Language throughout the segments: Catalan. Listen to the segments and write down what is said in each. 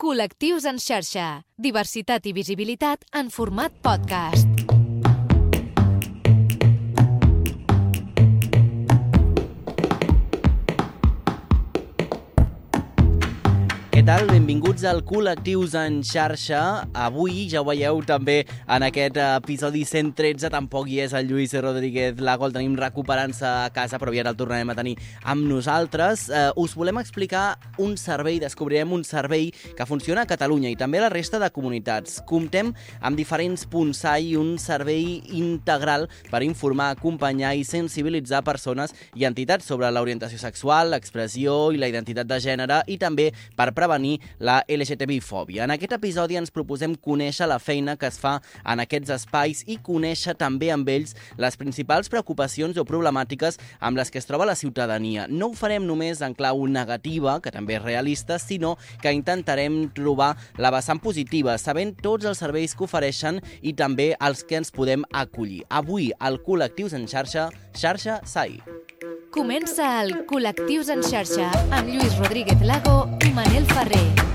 Col·lectius en xarxa. Diversitat i visibilitat en format podcast. Tal? Benvinguts al Col·lectius en xarxa. Avui, ja ho veieu també en aquest episodi 113, tampoc hi és el Lluís Rodríguez Lago, el tenim recuperant-se a casa, però ja el tornarem a tenir amb nosaltres. Eh, us volem explicar un servei, descobrirem un servei que funciona a Catalunya i també a la resta de comunitats. Comptem amb diferents punts i un servei integral per informar, acompanyar i sensibilitzar persones i entitats sobre l'orientació sexual, l'expressió i la identitat de gènere i també per prevenir la LGTBI-fòbia. En aquest episodi ens proposem conèixer la feina que es fa en aquests espais i conèixer també amb ells les principals preocupacions o problemàtiques amb les que es troba la ciutadania. No ho farem només en clau negativa, que també és realista, sinó que intentarem trobar la vessant positiva, sabent tots els serveis que ofereixen i també els que ens podem acollir. Avui, al Col·lectius en xarxa, xarxa SAI. Comença el Col·lectius en xarxa amb Lluís Rodríguez Lago i Manel Ferrer.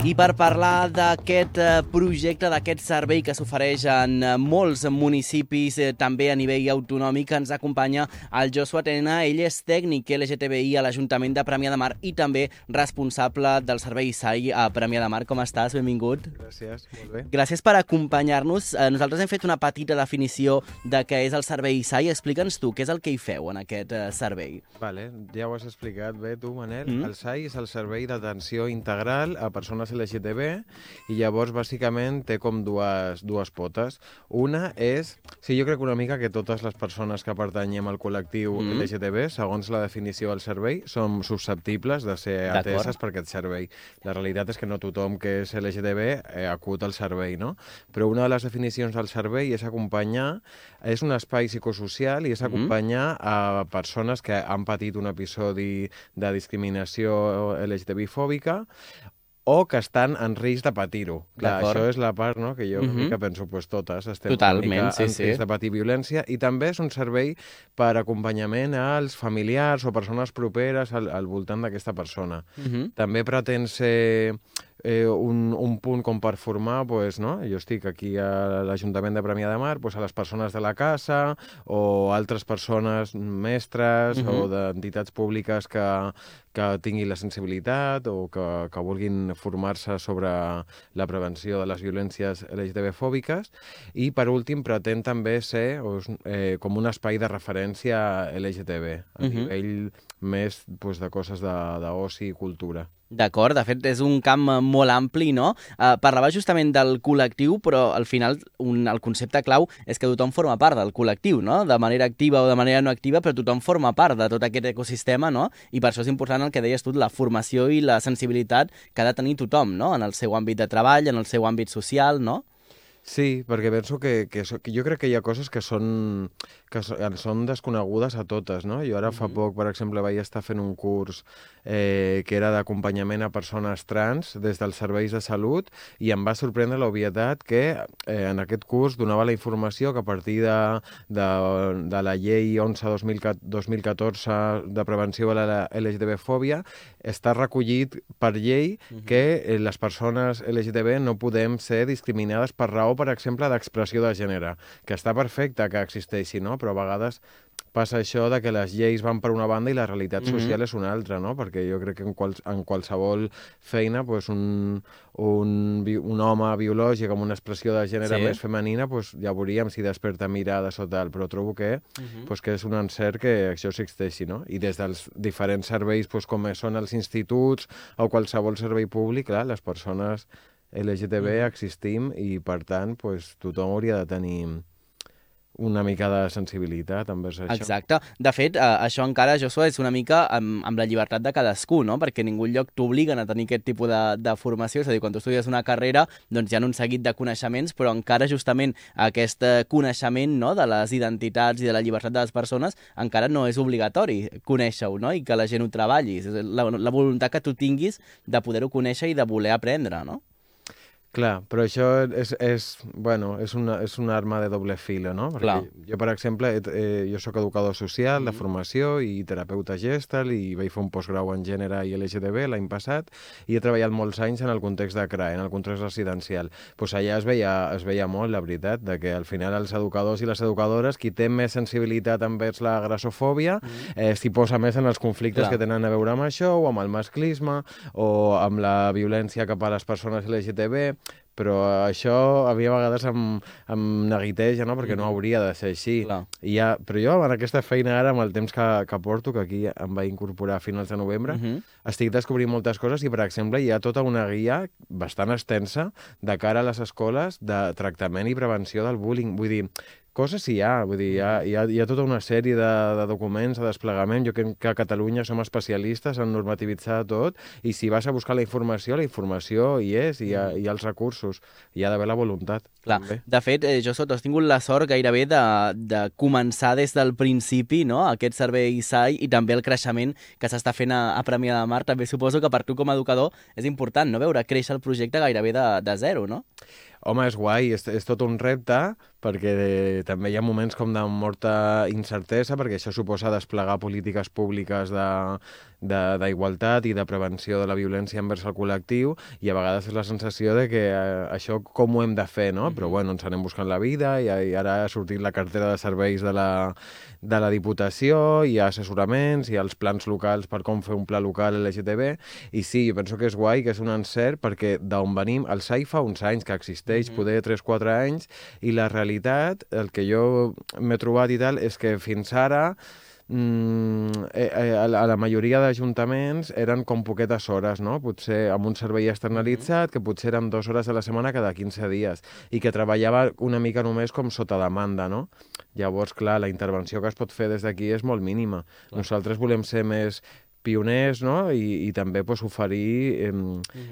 I per parlar d'aquest eh, projecte, d'aquest servei que s'ofereix en eh, molts municipis, eh, també a nivell autonòmic, ens acompanya el Joshua Tena. Ell és tècnic LGTBI a l'Ajuntament de Premià de Mar i també responsable del servei SAI a Premià de Mar. Com estàs? Benvingut. Gràcies, molt bé. Gràcies per acompanyar-nos. Nosaltres hem fet una petita definició de què és el servei SAI. Explica'ns tu, què és el que hi feu en aquest servei? Vale, ja ho has explicat bé tu, Manel. Mm. Mm. El SAI és el Servei d'Atenció Integral a Persones LGTB i llavors bàsicament té com dues, dues potes. Una és, sí, jo crec una mica que totes les persones que pertanyem al col·lectiu Mm. mm. LGTB, segons la definició del servei, som susceptibles de ser ateses per aquest servei. La realitat és que no tothom que és LGTB eh, acut al servei, no? Però una de les definicions del servei és acompanyar, és un espai psicosocial i és Mhm. acompanyar a persones que han patit un episodi de discriminació LGTBI-fòbica o que estan en risc de patir-ho. Això és la part no, que jo Mhm. una mica penso, pues totes estem Totalment, sí, en sí. risc de patir violència i també és un servei per acompanyament als familiars o persones properes al, al voltant d'aquesta persona. Uh -huh. També pretén ser eh, un, un punt com per formar, pues, no? jo estic aquí a l'Ajuntament de Premià de Mar, pues, a les persones de la casa o altres persones, mestres uh. -huh. o d'entitats públiques que, que tinguin la sensibilitat o que, que vulguin formar-se sobre la prevenció de les violències LGTB-fòbiques i, per últim, pretén també ser eh, com un espai de referència LGTB a Mhm. nivell més pues, de coses de- d'oci i cultura. D'acord, de fet és un camp eh, molt ampli, no? Uh, parlava justament del col·lectiu, però al final un, el concepte clau és que tothom forma part del col·lectiu, no? De manera activa o de manera no activa, però tothom forma part de tot aquest ecosistema, no? I per això és important el que deies tu, la formació i la sensibilitat que ha de tenir tothom, no? En el seu àmbit de treball, en el seu àmbit social, no? Sí, perquè penso que, que, que jo crec que hi ha coses que són, que ens són desconegudes a totes, no? Jo ara fa Mhm. poc, per exemple, vaig estar fent un curs eh, que era d'acompanyament a persones trans des dels serveis de salut i em va sorprendre l'obvietat que eh, en aquest curs donava la informació que a partir de, de, de la llei 11-2014 de prevenció de la LGTB-fòbia està recollit per llei Mhm. que eh, les persones LGTB no podem ser discriminades per raó, per exemple, d'expressió de gènere, que està perfecte que existeixi, no? però a vegades passa això de que les lleis van per una banda i la realitat Mhm. social és una altra, no? perquè jo crec que en, quals, en qualsevol feina pues, un, un, un home biològic amb una expressió de gènere Sí. més femenina pues, ja veuríem si desperta mirades o tal, però trobo que, Mhm. pues, que és un encert que això existeixi, no? I des dels diferents serveis, pues, com són els instituts o qualsevol servei públic, clar, les persones LGTB Mhm. existim i, per tant, pues, tothom hauria de tenir una mica de sensibilitat envers això. Exacte. De fet, eh, això encara, Joshua, és una mica amb, amb la llibertat de cadascú, no? Perquè en ningú lloc t'obliguen a tenir aquest tipus de, de formació. És a dir, quan tu estudies una carrera, doncs hi ha un seguit de coneixements, però encara justament aquest coneixement no? de les identitats i de la llibertat de les persones encara no és obligatori conèixer-ho, no? I que la gent ho treballi. És la, la voluntat que tu tinguis de poder-ho conèixer i de voler aprendre, no? Clar, però això és, és, bueno, és, una, és una arma de doble filo, no? Perquè Clar. jo, per exemple, eh, eh, jo sóc educador social de Mhm. formació i terapeuta gestal i vaig fer un postgrau en gènere i LGTB l'any passat i he treballat molts anys en el context de CRAE, en el context residencial. Pues allà es veia, es veia molt, la veritat, de que al final els educadors i les educadores, qui té més sensibilitat envers la grassofòbia, eh, s'hi posa més en els conflictes Clar. que tenen a veure amb això, o amb el masclisme, o amb la violència cap a les persones LGTB, però això a mi a vegades em, em neguiteja, no? perquè no hauria de ser així. Clar. I ja, però jo, en aquesta feina ara, amb el temps que, que porto, que aquí em va incorporar a finals de novembre, Mhm. estic descobrint moltes coses i, per exemple, hi ha tota una guia bastant extensa de cara a les escoles de tractament i prevenció del bullying. Vull dir, coses hi ha, vull dir, hi ha, hi ha, hi ha tota una sèrie de, de documents de desplegament. Jo crec que a Catalunya som especialistes en normativitzar tot i si vas a buscar la informació, la informació hi és, hi ha, hi ha els recursos, hi ha d'haver la voluntat. Clar, també. de fet, eh, jo has tingut la sort gairebé de, de començar des del principi no? aquest servei SAI i també el creixement que s'està fent a, a Premià de Mar. També suposo que per tu com a educador és important no? veure créixer el projecte gairebé de, de zero, no? Home, és guai, és, és tot un repte, perquè eh, també hi ha moments com de molta incertesa, perquè això suposa desplegar polítiques públiques de- de- d'igualtat i de prevenció de la violència envers el col·lectiu, i a vegades és la sensació de que eh, això com ho hem de fer, no? Però bueno, ens anem buscant la vida, i, i ara ha sortit la cartera de serveis de la, de la Diputació, ha assessoraments, ha els plans locals per com fer un pla local LGTB, i sí, jo penso que és guai, que és un encert, perquè d'on venim, el SAI fa uns anys que existeix, mm -hmm. poder 3-4 anys, i la realitat, el que jo m'he trobat i tal, és que fins ara mm, eh, eh, a la a la majoria d'ajuntaments eren com poquetes hores, no? Potser amb un servei externalitzat, que potser eren dues hores a la setmana cada 15 dies, i que treballava una mica només com sota demanda, no? Llavors, clar, la intervenció que es pot fer des d'aquí és molt mínima. Clar. Nosaltres volem ser més pioners, no? I, i també pues, oferir... Eh,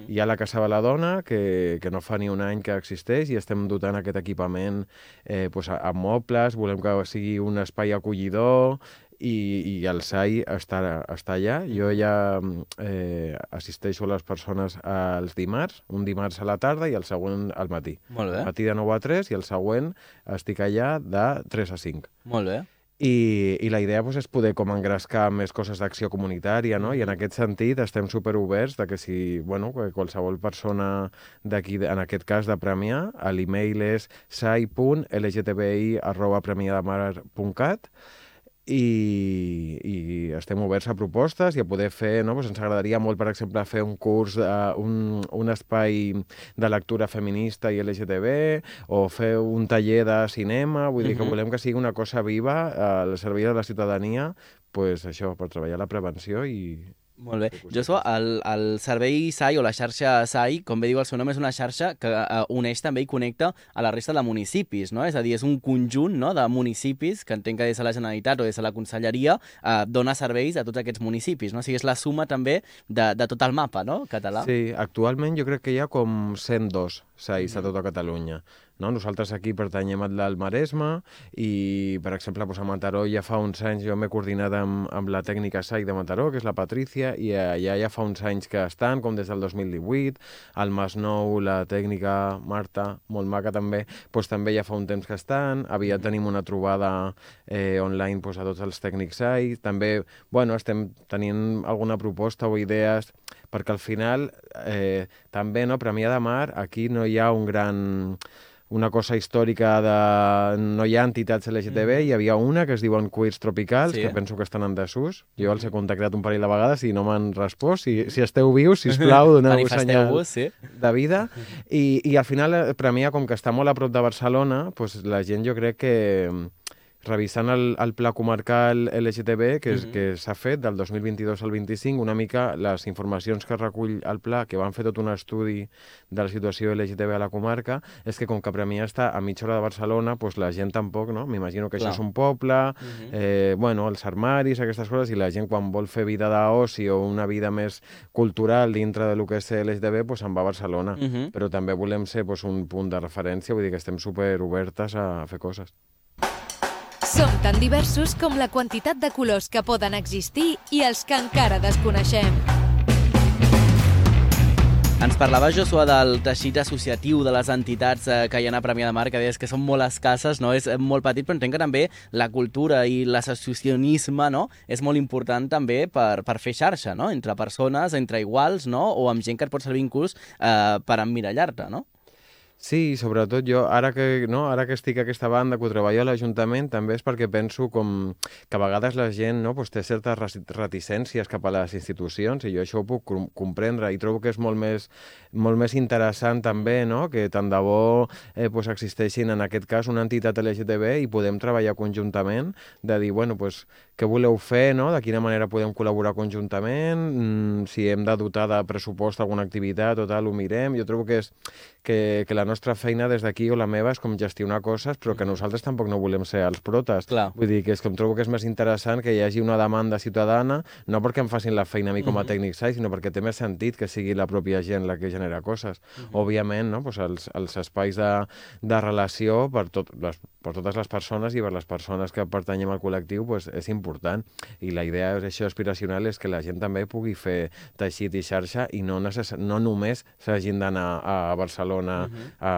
Hi ha la Casa de la Dona, que, que no fa ni un any que existeix, i estem dotant aquest equipament eh, pues, a- amb mobles, volem que sigui un espai acollidor, i, i el SAI està, està allà. Jo ja eh, assisteixo a les persones els dimarts, un dimarts a la tarda i el següent al matí. Molt bé, Matí de 9 a 3 i el següent estic allà de 3 a 5. molt bé. I, i la idea doncs, és poder com engrescar més coses d'acció comunitària, no? I en aquest sentit estem superoberts de que si, bueno, qualsevol persona d'aquí, en aquest cas de Premià, l'email és sai.lgtbi.premiadamar.cat i, i estem oberts a propostes i a poder fer, no? pues ens agradaria molt, per exemple, fer un curs, uh, un, un espai de lectura feminista i LGTB, o fer un taller de cinema, vull dir que Mhm. volem que sigui una cosa viva al servei de la ciutadania, pues això, per treballar la prevenció i... Molt bé. Jo el, el servei SAI o la xarxa SAI, com bé diu el seu nom, és una xarxa que uh, uneix també i connecta a la resta de municipis, no? És a dir, és un conjunt no, de municipis que entenc que des de la Generalitat o des de la Conselleria uh, dona serveis a tots aquests municipis, no? O sigui, és la suma també de, de tot el mapa, no?, català. Sí, actualment jo crec que hi ha com 102 SAIs a tota Catalunya. No? Nosaltres aquí pertanyem al Maresme i, per exemple, doncs a Mataró ja fa uns anys jo m'he coordinat amb, amb la tècnica SAI de Mataró, que és la Patrícia, i allà ja fa uns anys que estan, com des del 2018. Al Masnou, la tècnica Marta, molt maca també, doncs també ja fa un temps que estan. Aviat tenim una trobada eh, online doncs, a tots els tècnics SAI. També, bueno, estem tenint alguna proposta o idees perquè al final eh, també no, Premià de Mar aquí no hi ha un gran una cosa històrica de... no hi ha entitats LGTB, mm. hi havia una que es diuen Queers Tropicals, Sí. que penso que estan en desús. Jo els he contactat un parell de vegades i no m'han respost. Si, si esteu vius, sisplau, doneu senyal Manifesteu-vos, sí. de vida. I, I al final, eh, Premià, com que està molt a prop de Barcelona, pues, la gent jo crec que revisant el, el pla comarcal LGTB que, és, Mhm. que s'ha fet del 2022 al 25, una mica les informacions que recull el pla, que van fer tot un estudi de la situació LGTB a la comarca, és que com que Premià està a mitja hora de Barcelona, pues la gent tampoc, no? M'imagino que Clar. això és un poble, Mhm. eh, bueno, els armaris, aquestes coses, i la gent quan vol fer vida d'oci o una vida més cultural dintre de lo que és LGTB, pues se'n va a Barcelona. Mhm. Però també volem ser pues, un punt de referència, vull dir que estem super obertes a fer coses. Som tan diversos com la quantitat de colors que poden existir i els que encara desconeixem. Ens parlava, Josuà, del teixit associatiu de les entitats eh, que hi ha a Premià de Mar, que deies que són molt escasses, no? és eh, molt petit, però entenc que també la cultura i l'associacionisme no? és molt important també per, per fer xarxa, no? entre persones, entre iguals, no? o amb gent que et pot servir inclús eh, per emmirallar-te, no? Sí, sobretot jo, ara que, no, ara que estic a aquesta banda, que treballo a l'Ajuntament, també és perquè penso com que a vegades la gent no, pues, té certes reticències cap a les institucions i jo això ho puc comprendre i trobo que és molt més, molt més interessant també no, que tant de bo eh, pues, existeixin en aquest cas una entitat LGTB i podem treballar conjuntament de dir, bueno, pues, què voleu fer, no? de quina manera podem col·laborar conjuntament, mm, si hem de dotar de pressupost alguna activitat o tal, ho mirem. Jo trobo que és que, que la nostra feina des d'aquí o la meva és com gestionar coses, però que nosaltres tampoc no volem ser els protes. Clar. Vull dir que és com trobo que és més interessant que hi hagi una demanda ciutadana, no perquè em facin la feina a mi com a tècnic SAI, sinó perquè té més sentit que sigui la pròpia gent la que genera coses. Òbviament, no? pues els, els espais de, de relació per, tot, les, per totes les persones i per les persones que pertanyem al col·lectiu pues, és important. I la idea és això aspiracional és que la gent també pugui fer teixit i xarxa i no, necess... no només s'hagin d'anar a Barcelona uh -huh. a,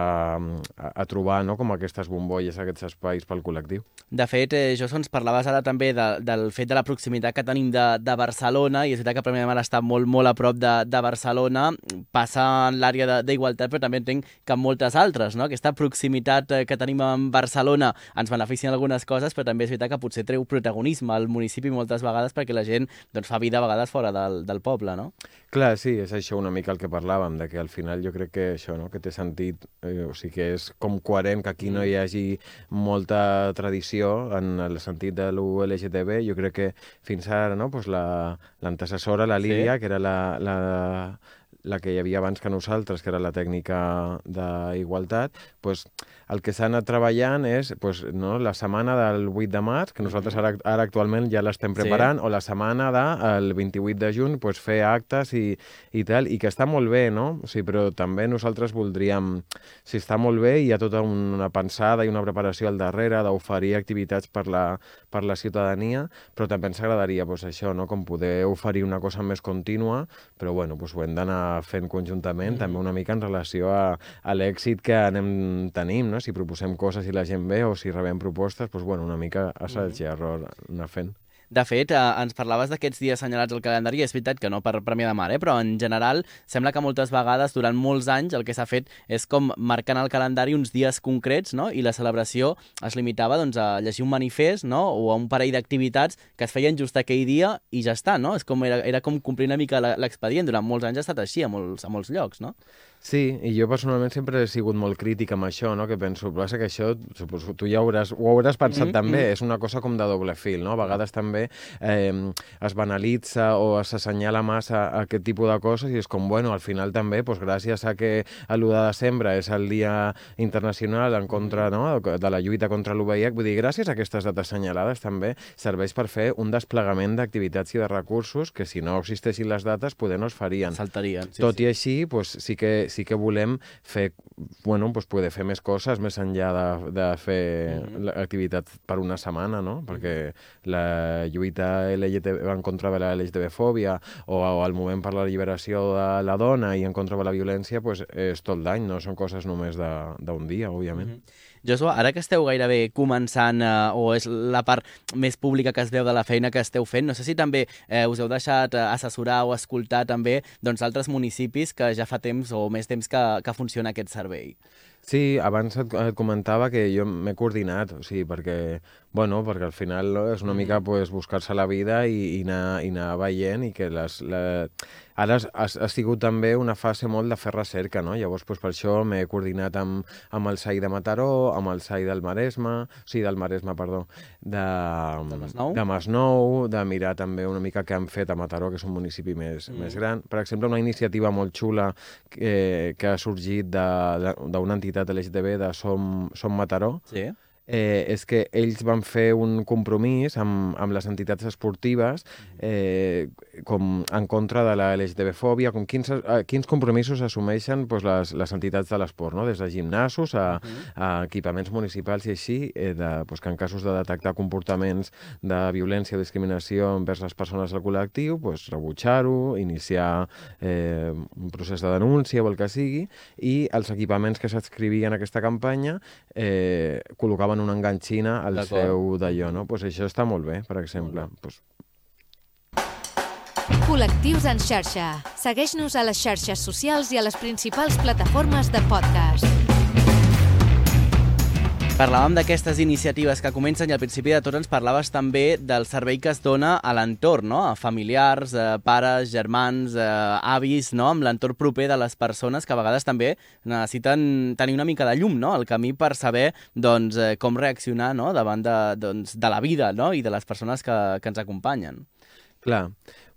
a, a trobar no, com aquestes bombolles, aquests espais pel col·lectiu. De fet, eh, Josso, ens parlaves ara també de, del fet de la proximitat que tenim de, de Barcelona, i és veritat que Premià de Mar està molt, molt a prop de, de Barcelona, passa en l'àrea d'igualtat, però també entenc que en moltes altres, no? Aquesta proximitat eh, que tenim amb Barcelona ens beneficia en algunes coses, però també és veritat que potser treu protagonisme al municipi moltes vegades perquè la gent doncs, fa vida a vegades fora del, del poble, no? Clar, sí, és això una mica el que parlàvem, de que al final jo crec que això, no? que té sentit, eh, o sigui que és com coherent que aquí no hi hagi molta tradició en el sentit de l'LGTB. Jo crec que fins ara no, pues l'antecessora, la, la Lídia, sí. que era la, la, la que hi havia abans que nosaltres, que era la tècnica d'igualtat, pues, el que s'ha anat treballant és pues, no, la setmana del 8 de març, que nosaltres ara, ara actualment ja l'estem preparant, sí. o la setmana del de, 28 de juny, pues, fer actes i, i tal, i que està molt bé, no? O sigui, però també nosaltres voldríem, si està molt bé, hi ha tota una pensada i una preparació al darrere d'oferir activitats per la, per la ciutadania, però també ens agradaria pues, això, no? com poder oferir una cosa més contínua, però bueno, pues, ho hem d'anar fent conjuntament, mm -hmm. també una mica en relació a, a l'èxit que anem tenim, no? Si proposem coses i la gent ve o si rebem propostes, doncs, bueno, una mica assaig i error anar fent. De fet, eh, ens parlaves d'aquests dies assenyalats al calendari, i és veritat que no per Premià de Mar, eh? però en general sembla que moltes vegades, durant molts anys, el que s'ha fet és com marcant al calendari uns dies concrets, no? i la celebració es limitava doncs, a llegir un manifest no? o a un parell d'activitats que es feien just aquell dia i ja està, no? És com, era, era com complir una mica l'expedient. Durant molts anys ha estat així a molts, a molts llocs, no? Sí, i jo personalment sempre he sigut molt crític amb això, no? que penso, passa que això, suposo, tu ja hauràs, ho hauràs pensat mm -hmm. també, és una cosa com de doble fil, no? A vegades també eh, es banalitza o s'assenyala massa aquest tipus de coses i és com, bueno, al final també, doncs, gràcies a que l'1 de desembre és el Dia Internacional en contra no? de la lluita contra l'UVIH, vull dir, gràcies a aquestes dates assenyalades també serveix per fer un desplegament d'activitats i de recursos que si no existessin les dates poder no es farien. Saltarien. Sí, Tot sí. i així, doncs, sí que sí que volem fer, bueno, pues poder fer més coses més enllà de, de fer mm -hmm. l'activitat per una setmana, no? Perquè la lluita LGTB, en contra de la LGTB-fòbia o, o el moviment per la lliberació de la dona i en contra de la violència, pues, és tot l'any, no són coses només d'un dia, òbviament. Mm -hmm. Joshua, ara que esteu gairebé començant, eh, o és la part més pública que es veu de la feina que esteu fent, no sé si també eh, us heu deixat eh, assessorar o escoltar també doncs, altres municipis que ja fa temps o més temps que, que funciona aquest servei. Sí, abans et, et comentava que jo m'he coordinat, o sigui, perquè, bueno, perquè al final no, és una mica pues, buscar-se la vida i, i, anar, i anar veient i que les, la... ara ha, ha sigut també una fase molt de fer recerca, no? Llavors, pues, per això m'he coordinat amb, amb el SAI de Mataró, amb el SAI del Maresme, o sigui, del Maresme, perdó, de, de Masnou, de, Masnou, de mirar també una mica què han fet a Mataró, que és un municipi més, mm. més gran. Per exemple, una iniciativa molt xula que, que ha sorgit d'una entitat entitat LGTB de Som, Som Mataró, sí eh, és que ells van fer un compromís amb, amb les entitats esportives eh, com en contra de la LGTB-fòbia, com quins, eh, quins compromisos assumeixen pues, les, les entitats de l'esport, no? des de gimnasos a, a equipaments municipals i així, eh, de, pues, que en casos de detectar comportaments de violència o discriminació envers les persones del col·lectiu, pues, rebutjar-ho, iniciar eh, un procés de denúncia o el que sigui, i els equipaments que s'adscrivien a aquesta campanya eh, col·locaven una enganxina al seu d'allò, no? Pues això està molt bé, per exemple. Pues, Col·lectius en xarxa. Segueix-nos a les xarxes socials i a les principals plataformes de podcast. Parlàvem d'aquestes iniciatives que comencen i al principi de tot ens parlaves també del servei que es dona a l'entorn, no? a familiars, a pares, germans, a avis, no? amb l'entorn proper de les persones que a vegades també necessiten tenir una mica de llum no? al camí per saber doncs, eh, com reaccionar no? davant de, doncs, de la vida no? i de les persones que, que ens acompanyen. clar.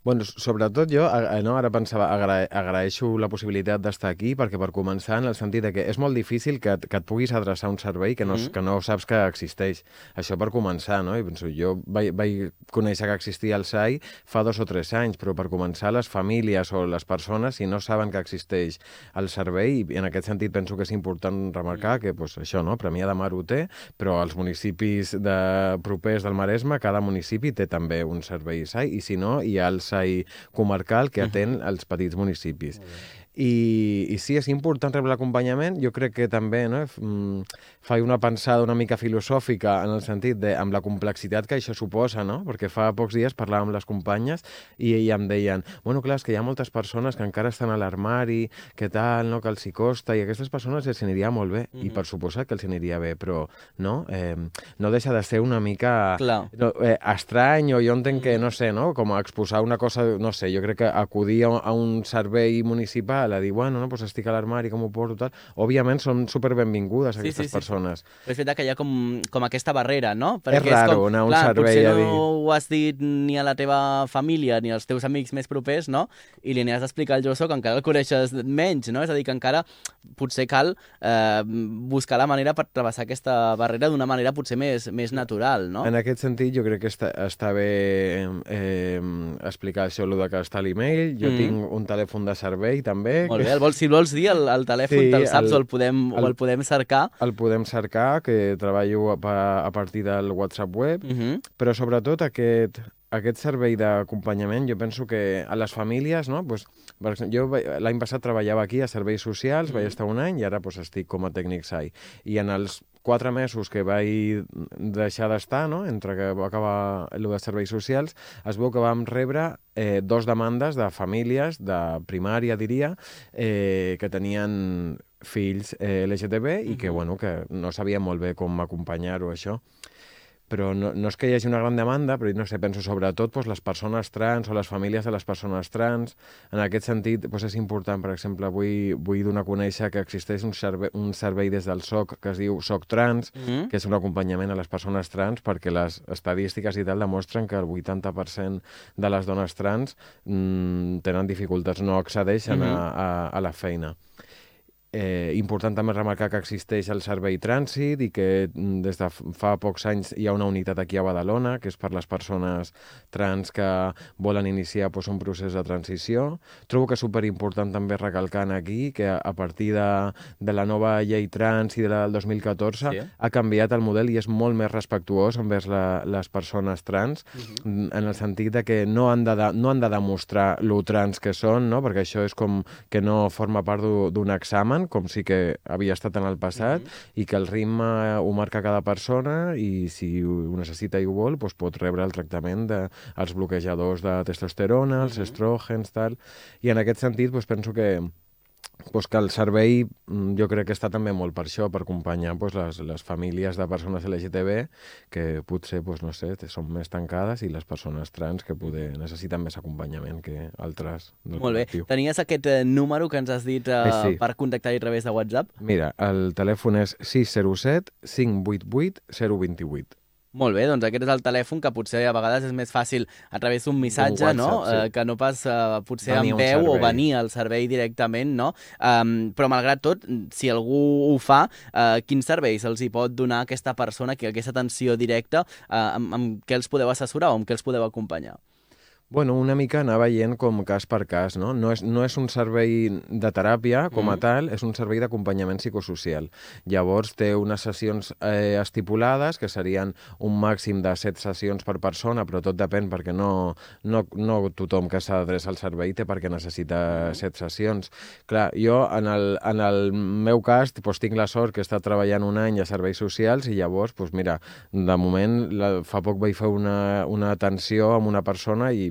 Bueno, sobretot jo, no, ara pensava, agra agraeixo la possibilitat d'estar aquí, perquè per començar, en el sentit de que és molt difícil que, que et puguis adreçar un servei que no, Mhm. que no saps que existeix. Això per començar, no? I penso, jo vaig, vaig conèixer que existia el SAI fa dos o tres anys, però per començar, les famílies o les persones, si no saben que existeix el servei, i en aquest sentit penso que és important remarcar que pues, això, no? Premià de Mar ho té, però als municipis de propers del Maresme, cada municipi té també un servei SAI, i si no, hi ha el SAI comarcal que atén els petits municipis. I, I sí, és important rebre l'acompanyament. Jo crec que també no, mm, faig una pensada una mica filosòfica en el sentit de amb la complexitat que això suposa, no? Perquè fa pocs dies parlàvem amb les companyes i, i em deien, bueno, clar, és que hi ha moltes persones que encara estan a l'armari, que tal, no, que els hi costa, i a aquestes persones els aniria molt bé, i per suposat que els aniria bé, però no, eh, no deixa de ser una mica Clar. no, eh, estrany o jo entenc que, no sé, no? com a exposar una cosa, no sé, jo crec que acudir a, a un servei municipal a dir, bueno, no, pues estic a l'armari, com ho porto, tal, òbviament són super benvingudes Sí, aquestes sí, sí. persones. Però és veritat que hi ha com, com aquesta barrera, no? raro anar a un clar, servei potser a no dir- ho has dit ni a la teva família ni als teus amics més propers, no? I li aniràs a explicar al Josso que encara el coneixes menys, no? És a dir, que encara potser cal eh, buscar la manera per travessar aquesta barrera d'una manera potser més, més natural, no? En aquest sentit, jo crec que està, està bé eh, explicar això, el que està a l'email. Jo Mhm. tinc un telèfon de servei, també. Molt que bé, el vols, si el vols dir, el, el telèfon Sí, te'l saps el- o, el podem, o el- el podem cercar. El podem cercar, que treballo a, a partir del WhatsApp web. Uh -huh. Però sobretot aquest, aquest servei d'acompanyament, jo penso que a les famílies, no? Pues, per exemple, jo l'any passat treballava aquí a serveis socials, vaig estar un any i ara pues, estic com a tècnic SAI. I en els quatre mesos que vaig deixar d'estar, no? entre que va acabar el de serveis socials, es veu que vam rebre eh, dos demandes de famílies de primària, diria, eh, que tenien fills eh, LGTB i que, bueno, que no sabien molt bé com acompanyar-ho, això però no, no és que hi hagi una gran demanda, però no sé, penso sobretot doncs, les persones trans o les famílies de les persones trans. En aquest sentit, doncs, és important, per exemple, vull, vull donar a conèixer que existeix un servei, un servei des del SOC que es diu SOC Trans, Mhm. que és un acompanyament a les persones trans perquè les estadístiques i tal demostren que el 80% de les dones trans mm, tenen dificultats, no accedeixen Mhm. a, a, a la feina. Eh, important també remarcar que existeix el servei trànsit i que mm, des de fa pocs anys hi ha una unitat aquí a Badalona, que és per les persones trans que volen iniciar doncs, un procés de transició. Trobo que és superimportant també recalcant aquí que a partir de, de la nova llei trans i de la del 2014 Sí. ha canviat el model i és molt més respectuós envers la, les persones trans, mm, en el sentit de que no han de, de, no han de demostrar lo trans que són, no? perquè això és com que no forma part d'u- d'un examen, com sí que havia estat en el passat, i que el ritme ho marca cada persona i si ho necessita i ho vol, doncs pot rebre el tractament dels els bloquejadors de testosterona, els estrògens, tal. I en aquest sentit doncs, penso que pues que el servei mm, jo crec que està també molt per això, per acompanyar pues, les, les famílies de persones LGTB que potser, pues, no sé, són més tancades i les persones trans que poder necessiten més acompanyament que altres del Molt bé. col·lectiu. Tenies aquest eh, número que ens has dit eh, Eh, sí. per contactar-hi a través de WhatsApp? Mira, el telèfon és 607 588 028. Molt bé, doncs aquest és el telèfon que potser a vegades és més fàcil a través d'un missatge, WhatsApp, no? sí. Eh, que no pas eh, potser Venir a amb un veu o venir al servei directament, no? Um, però malgrat tot, si algú ho fa, eh, quins serveis els hi pot donar aquesta persona, que aquesta atenció directa, eh, amb, amb què els podeu assessorar o amb què els podeu acompanyar? Bueno, una mica anar veient com cas per cas, no? No és, no és un servei de teràpia com a Mm. tal, és un servei d'acompanyament psicosocial. Llavors té unes sessions eh, estipulades, que serien un màxim de set sessions per persona, però tot depèn perquè no, no, no tothom que s'ha d'adreçar al servei té perquè necessita set sessions. Clar, jo en el, en el meu cas doncs, tinc la sort que he estat treballant un any a serveis socials i llavors, doncs, mira, de moment, la, fa poc vaig fer una, una atenció amb una persona i,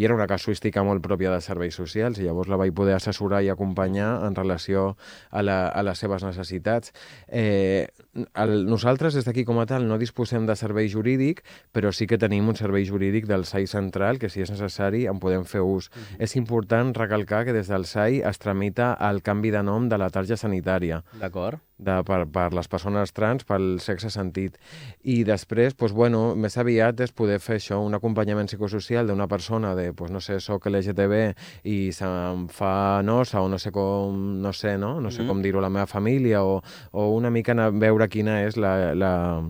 i era una casuística molt pròpia de serveis socials i llavors la vaig poder assessorar i acompanyar en relació a, la, a les seves necessitats. Eh, el, nosaltres, des d'aquí com a tal, no disposem de servei jurídic, però sí que tenim un servei jurídic del SAI central que, si és necessari, en podem fer ús. És important recalcar que des del SAI es tramita el canvi de nom de la tarja sanitària D'acord? de, per, per les persones trans, pel sexe sentit. I després, doncs, bueno, més aviat és poder fer això, un acompanyament psicosocial d'una persona de, doncs, no sé, soc LGTB i se'm fa nosa o no sé com, no sé, no? No sé Mhm. com dir-ho a la meva família o, o una mica anar a veure quina és la, la,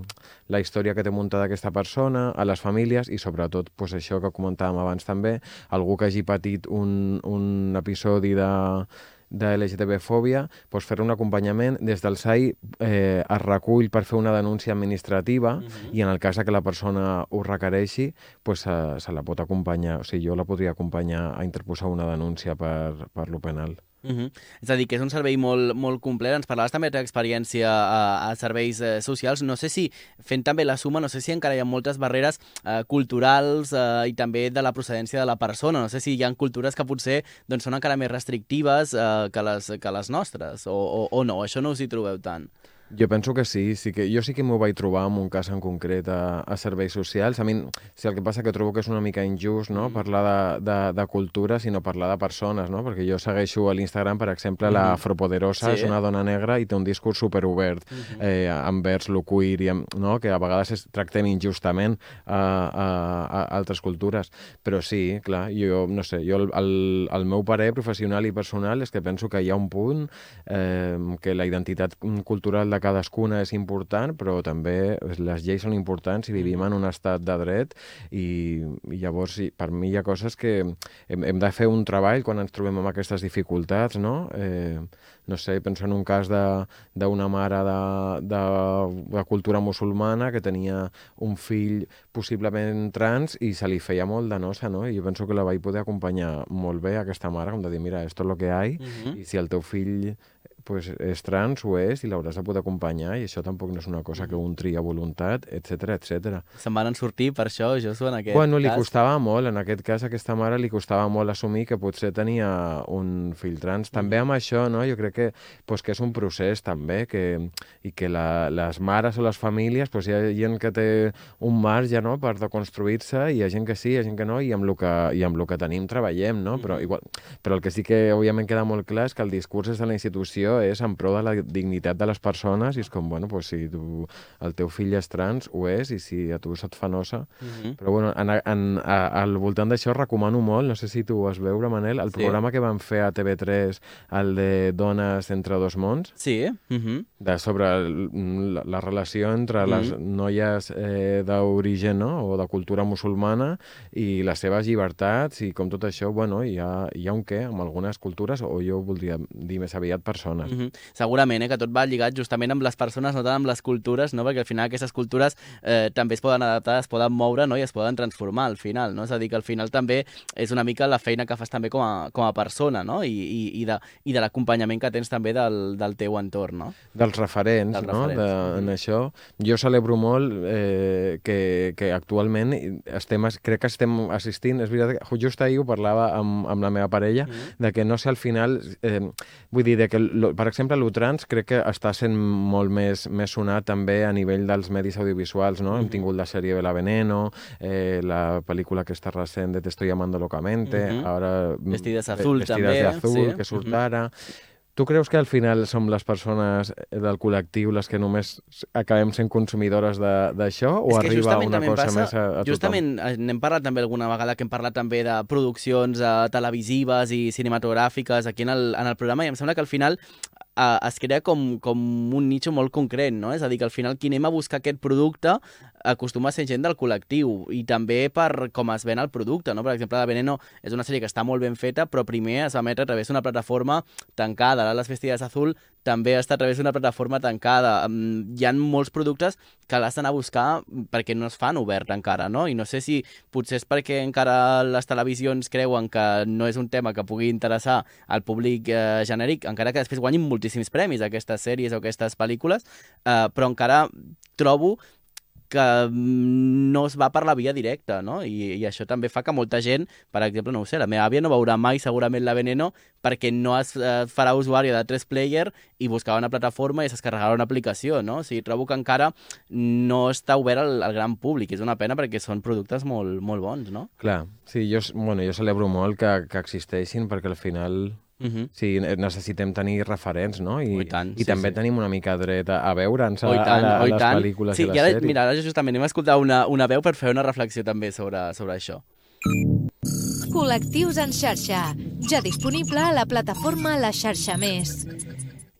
la història que té muntada aquesta persona, a les famílies i sobretot doncs, això que comentàvem abans també, algú que hagi patit un, un episodi de de LGTB-fòbia, doncs fer un acompanyament des del SAI eh, es recull per fer una denúncia administrativa Mhm. i en el cas que la persona ho requereixi, doncs se, se la pot acompanyar, o sigui, jo la podria acompanyar a interposar una denúncia per, per lo penal. Uh -huh. És a dir, que és un servei molt, molt complet. Ens parlaves també de la experiència a, a serveis eh, socials. No sé si, fent també la suma, no sé si encara hi ha moltes barreres eh, culturals eh, i també de la procedència de la persona. No sé si hi ha cultures que potser doncs, són encara més restrictives eh, que, les, que les nostres, o, o, o no, això no us hi trobeu tant. Jo penso que sí, sí que, jo sí que m'ho vaig trobar en un cas en concret a, a serveis socials. A mi, sí, el que passa que trobo que és una mica injust no? Mm. parlar de, de, de cultura, sinó parlar de persones, no? perquè jo segueixo a l'Instagram, per exemple, la Mhm. Afropoderosa, Sí. és una dona negra i té un discurs superobert Mhm. eh, envers lo queer, i amb, no? que a vegades es tractem injustament a, a, a altres cultures. Però sí, clar, jo no sé, jo el, el, el meu parer professional i personal és que penso que hi ha un punt eh, que la identitat cultural de cadascuna és important, però també les lleis són importants i vivim en un estat de dret i, i llavors per mi hi ha coses que hem, hem de fer un treball quan ens trobem amb aquestes dificultats, no? Eh, no sé, penso en un cas de- d'una mare de, de, de cultura musulmana que tenia un fill possiblement trans i se li feia molt de nosa, no? I jo penso que la vaig poder acompanyar molt bé, aquesta mare, com de dir, mira, esto es lo que hay, Mhm. i si el teu fill pues, és trans, ho és, i l'hauràs de poder acompanyar, i això tampoc no és una cosa que un tria a voluntat, etc etc. Se'n van sortir per això, Josu, en aquest Bueno, li cas? costava molt, en aquest cas, a aquesta mare li costava molt assumir que potser tenia un fill trans. També amb això, no? jo crec que, pues, que és un procés també, que, i que la, les mares o les famílies, pues, hi ha gent que té un marge no? per deconstruir-se, i hi ha gent que sí, hi ha gent que no, i amb el que, i amb el que tenim treballem, no? però, igual, però el que sí que òbviament queda molt clar és que el discurs des de la institució és en pro de la dignitat de les persones, i és com, bueno, pues, si tu, el teu fill és trans, ho és, i si a tu se't fa nosa, Mhm. però bueno, en, en, a, al voltant d'això recomano molt, no sé si tu ho vas veure, Manel, el Sí. programa que van fer a TV3, el de Dones entre dos mons, Sí, uh -huh. de sobre la, la relació entre les Mhm. noies eh, d'origen no? o de cultura musulmana i les seves llibertats i com tot això, bueno, hi ha, hi ha un què amb algunes cultures, o jo voldria dir més aviat persones. Mm -hmm. Segurament, eh, que tot va lligat justament amb les persones, no tant amb les cultures, no? perquè al final aquestes cultures eh, també es poden adaptar, es poden moure no? i es poden transformar al final. No? És a dir, que al final també és una mica la feina que fas també com a, com a persona no? I, i, i de, i de l'acompanyament que tens també del, del teu entorn. No? dels referents, Dels no? referents, De, en mhm. això. Jo celebro molt eh, que, que actualment estem, crec que estem assistint, és veritat que just ahir ho parlava amb, amb la meva parella, Mhm. de que no sé al final, eh, vull dir, de que, lo, per exemple, l'Utrans crec que està sent molt més, més sonat també a nivell dels medis audiovisuals, no? Hem Mhm. tingut la sèrie Bela Veneno, eh, la pel·lícula que està recent de Te estoy amando locamente, Mhm. ara... Vestides Ve- azul, Vestides també, de azul, sí. que surt Mhm. ara Tu creus que al final som les persones del col·lectiu les que només acabem sent consumidores de- d'això o arriba justament una cosa passa, més a, a Justament eh, n'hem parlat també alguna vegada que hem parlat també de produccions eh, televisives i cinematogràfiques aquí en el, en el programa i em sembla que al final eh, es crea com, com un nicho molt concret, no? És a dir, que al final qui anem a buscar aquest producte acostuma a ser gent del col·lectiu i també per com es ven el producte, no? Per exemple, La Veneno és una sèrie que està molt ben feta, però primer es va emetre a través d'una plataforma tancada. Ara Les Vestides Azul també està a través d'una plataforma tancada. Mm, Hi ha molts productes que l'has d'anar a buscar perquè no es fan obert encara, no? I no sé si potser és perquè encara les televisions creuen que no és un tema que pugui interessar al públic eh, genèric, encara que després guanyin moltíssims premis aquestes sèries o aquestes pel·lícules, eh, però encara trobo que mm, no es va per la via directa, no? I, I això també fa que molta gent, per exemple, no ho sé, la meva àvia no veurà mai segurament la Veneno perquè no es eh, farà usuària de 3 player i buscava una plataforma i es una aplicació, no? O sigui, trobo que encara no està obert al, al gran públic. És una pena perquè són productes molt, molt bons, no? Clar, sí, jo, bueno, jo celebro molt que, que existeixin perquè al final Uh -huh. sí, necessitem tenir referents, no? I, Oh, i tant, i sí, també sí. tenim una mica dret a, a veure'ns a, Oh, tant, a, la- a oh, les tant. pel·lícules sí, i a les ara, sèries. mira, ara justament anem a escoltar una, una veu per fer una reflexió també sobre, sobre això. Col·lectius en xarxa. Ja disponible a la plataforma La Xarxa Més.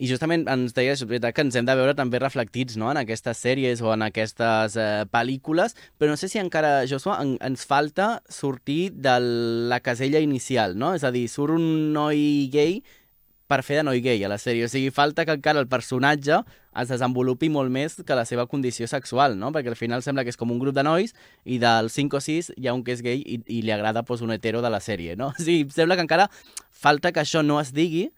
I justament ens deies, és veritat, que ens hem de veure també reflectits no? en aquestes sèries o en aquestes eh, pel·lícules, però no sé si encara, Joshua, en, ens falta sortir de la casella inicial, no? És a dir, surt un noi gay per fer de noi gay a la sèrie. O sigui, falta que encara el personatge es desenvolupi molt més que la seva condició sexual, no? Perquè al final sembla que és com un grup de nois i dels 5 o 6 hi ha un que és gay i, i li agrada pues, un hetero de la sèrie, no? O sigui, sembla que encara falta que això no es digui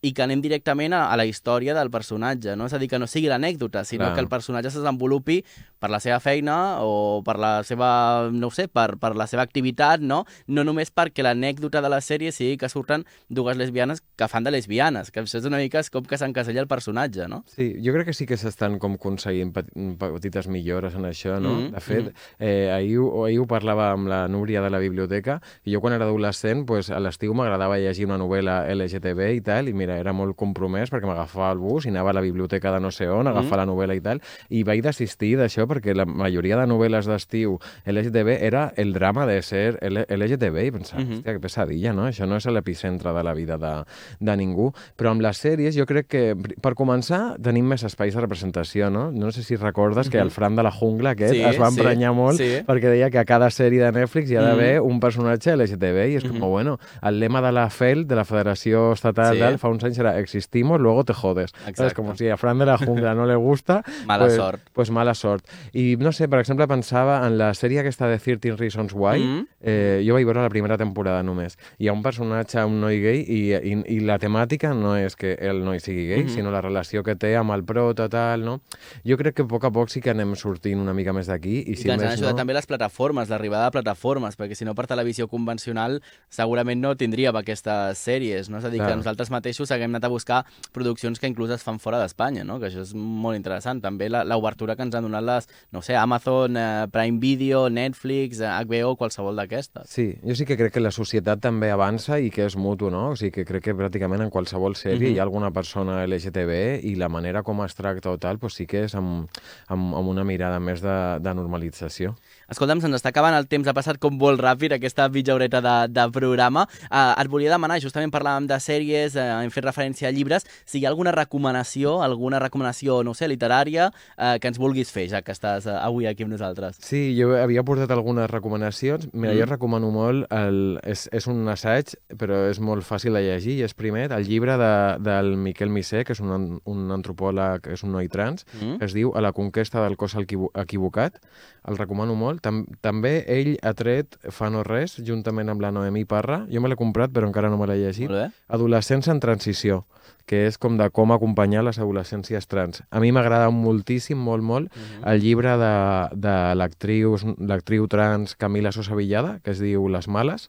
i que anem directament a, a la història del personatge, no? És a dir, que no sigui l'anècdota, sinó Clar. que el personatge se desenvolupi per la seva feina o per la seva, no ho sé, per, per la seva activitat, no? No només perquè l'anècdota de la sèrie sigui que surten dues lesbianes que fan de lesbianes, que això és una mica és com que s'encasella el personatge, no? Sí, jo crec que sí que s'estan com aconseguint pet- petites millores en això, no? Mhm, De fet, eh, ahir, ahir ho parlava amb la Núria de la biblioteca, i jo quan era adolescent, pues, a l'estiu m'agradava llegir una novel·la LGTB i tal, i mira, era molt compromès perquè m'agafava el bus i anava a la biblioteca de no sé on, a agafar la novel·la i tal, i vaig desistir d'això perquè la majoria de novel·les d'estiu LGTB era el drama de ser L LGTB, i pensava, Mhm. hòstia, que pesadilla, no? Això no és l'epicentre de la vida de, de ningú. Però amb les sèries jo crec que, per començar, tenim més espais de representació, no? No sé si recordes que el Fran de la jungla aquest Sí, es va sí, emprenyar molt sí. perquè deia que a cada sèrie de Netflix hi ha d'haver Mhm. un personatge LGTB i és com, bueno, el lema de la FEL, de la Federació Estatal, Sí. tal, fa uns anys era existimos, luego te jodes. Exacte. És com si a Fran de la jungla no le gusta... Mala pues, sort. Pues mala sort. I no sé, per exemple, pensava en la sèrie aquesta de 13 Reasons Why, Mhm. eh, jo vaig veure la primera temporada només. Hi ha un personatge, un noi gay, i, i, i la temàtica no és que el noi sigui gay, Mhm. sinó la relació que té amb el prota, tal, no? Jo crec que a poc a poc sí que anem sortint una mica més d'aquí, i I si que ens han ajudat no... també les plataformes, l'arribada de plataformes, perquè si no per televisió convencional segurament no tindríem aquestes sèries, no? És a dir, Clar. que nosaltres mateixos haguem anat a buscar produccions que inclús es fan fora d'Espanya, no? Que això és molt interessant. També la- l'obertura que ens han donat les, no sé, Amazon, eh, Prime Video, Netflix, eh, HBO, qualsevol d'aquestes. Sí, jo sí que crec que la societat també avança i que és mutu, no? O sigui, que crec que pràcticament en qualsevol sèrie Mhm. hi ha alguna persona LGTB i la manera com es tracta o tal, pues sí que és amb, amb, amb una mirada més de, de normalització. Escolta'm, se'ns està acabant el temps, ha passat com molt ràpid aquesta mitja horeta de, de programa. Uh, et volia demanar, justament parlàvem de sèries, uh, hem fet referència a llibres, si hi ha alguna recomanació, alguna recomanació, no sé, literària, uh, que ens vulguis fer, ja que estàs uh, avui aquí amb nosaltres. Sí, jo havia portat algunes recomanacions. Mira, Mm. jo recomano molt, el, és, és un assaig, però és molt fàcil de llegir, i és primer el llibre de, del Miquel Misé, que és un, un antropòleg, és un noi trans, Mm? que es diu A la conquesta del cos equivo- equivocat. El recomano molt. Tam també ell ha tret fa no res, juntament amb la Noemí Parra. Jo me l'he comprat, però encara no me l'he llegit. Adolescència en transició, que és com de com acompanyar les adolescències trans. A mi m'agrada moltíssim, molt, molt, Mhm. el llibre de, de l'actriu l'actriu trans Camila Sosa Villada, que es diu Les males,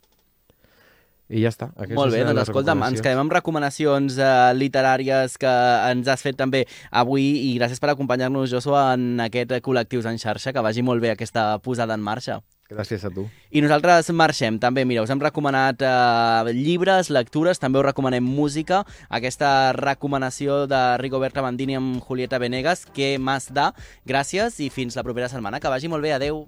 i ja està. Aquestes Molt bé, doncs escolta'm, ens quedem amb recomanacions eh, literàries que ens has fet també avui i gràcies per acompanyar-nos, Joshua, en aquest Col·lectius en xarxa, que vagi molt bé aquesta posada en marxa. Gràcies a tu. I nosaltres marxem també. Mira, us hem recomanat eh, llibres, lectures, també us recomanem música. Aquesta recomanació de Rigoberta Bandini amb Julieta Venegas, que m'has da. Gràcies i fins la propera setmana. Que vagi molt bé. Adeu.